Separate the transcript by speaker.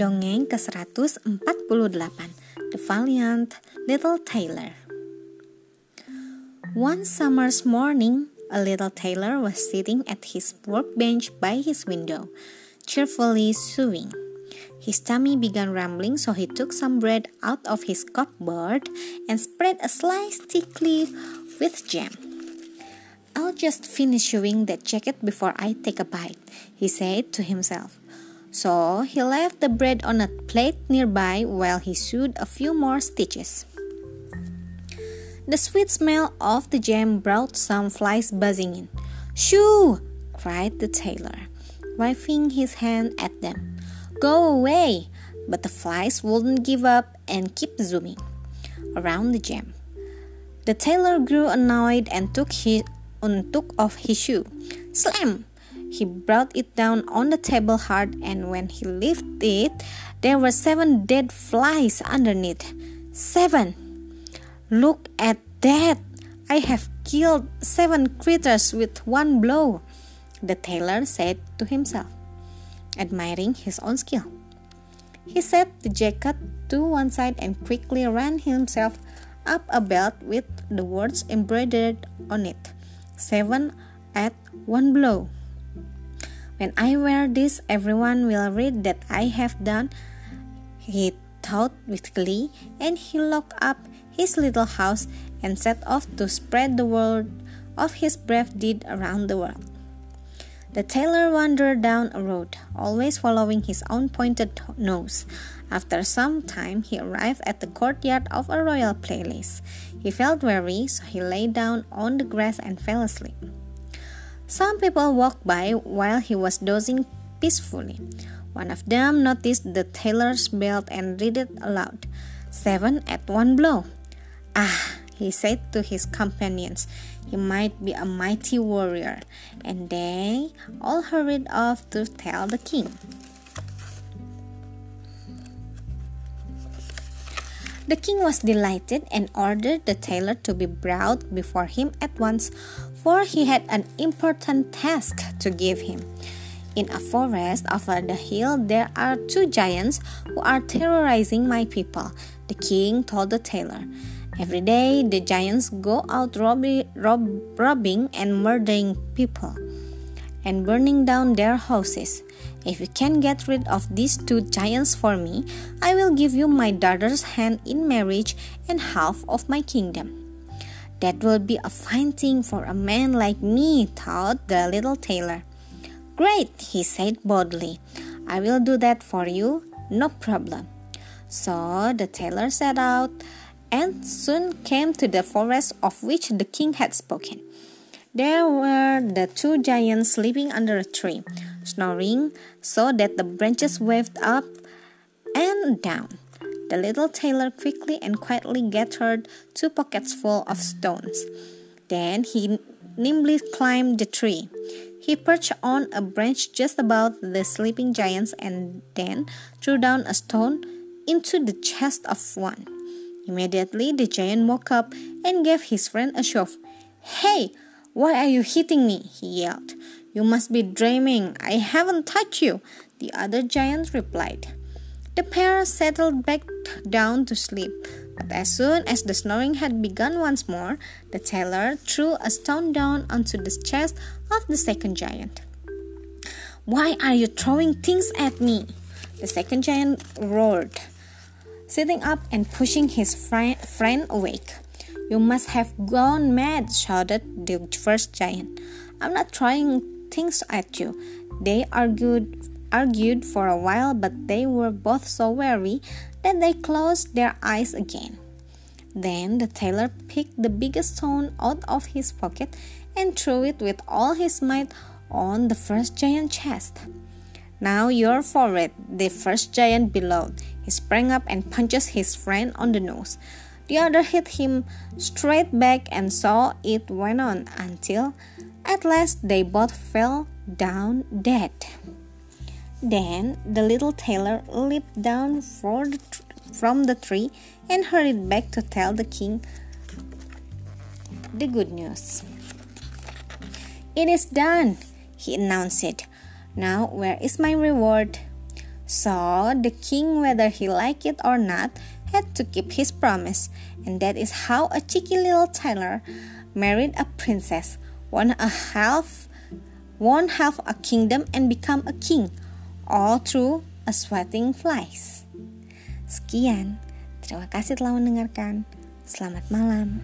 Speaker 1: Dongeng ke-148 The Valiant Little Tailor One summer's morning, a little tailor was sitting at his workbench by his window, cheerfully sewing. His tummy began rumbling, so he took some bread out of his cupboard and spread a slice thickly with jam. I'll just finish sewing that jacket before I take a bite, he said to himself. So he left the bread on a plate nearby while he sewed a few more stitches. The sweet smell of the jam brought some flies buzzing in. Shoo! cried the tailor, waving his hand at them. Go away! But the flies wouldn't give up and kept zooming around the jam. The tailor grew annoyed and took, his, and took off his shoe. Slam! He brought it down on the table hard, and when he lifted it, there were seven dead flies underneath. Seven! Look at that! I have killed seven critters with one blow, the tailor said to himself, admiring his own skill. He set the jacket to one side and quickly ran himself up a belt with the words embroidered on it Seven at one blow. When I wear this, everyone will read that I have done, he thought with glee, and he locked up his little house and set off to spread the word of his brave deed around the world. The tailor wandered down a road, always following his own pointed nose. After some time, he arrived at the courtyard of a royal palace. He felt weary, so he lay down on the grass and fell asleep. Some people walked by while he was dozing peacefully. One of them noticed the tailor's belt and read it aloud Seven at one blow. Ah, he said to his companions, he might be a mighty warrior. And they all hurried off to tell the king. The king was delighted and ordered the tailor to be brought before him at once, for he had an important task to give him. In a forest over the hill, there are two giants who are terrorizing my people, the king told the tailor. Every day, the giants go out robbing, rob, robbing and murdering people and burning down their houses. If you can get rid of these two giants for me, I will give you my daughter's hand in marriage and half of my kingdom. That will be a fine thing for a man like me, thought the little tailor. Great, he said boldly. I will do that for you, no problem. So the tailor set out and soon came to the forest of which the king had spoken. There were the two giants sleeping under a tree, snoring so that the branches waved up and down. The little tailor quickly and quietly gathered two pockets full of stones. Then he nimbly climbed the tree. He perched on a branch just above the sleeping giants and then threw down a stone into the chest of one. Immediately, the giant woke up and gave his friend a shove. Hey, why are you hitting me? he yelled. You must be dreaming. I haven't touched you, the other giant replied. The pair settled back down to sleep, but as soon as the snoring had begun once more, the tailor threw a stone down onto the chest of the second giant. Why are you throwing things at me? The second giant roared, sitting up and pushing his friend awake. You must have gone mad, shouted the first giant. I'm not throwing things at you. They argued argued for a while, but they were both so weary that they closed their eyes again. Then the tailor picked the biggest stone out of his pocket and threw it with all his might on the first giant's chest. Now you're for it, the first giant bellowed. He sprang up and punched his friend on the nose. The other hit him straight back, and so it went on until at last they both fell down dead. Then the little tailor leaped down the from the tree and hurried back to tell the king the good news. It is done, he announced. Now, where is my reward? So the king, whether he liked it or not, had to keep his promise, and that is how a cheeky little tailor married a princess, won a half, won half a kingdom, and become a king, all through a sweating flies. Sekian, terima kasih telah mendengarkan. Selamat malam.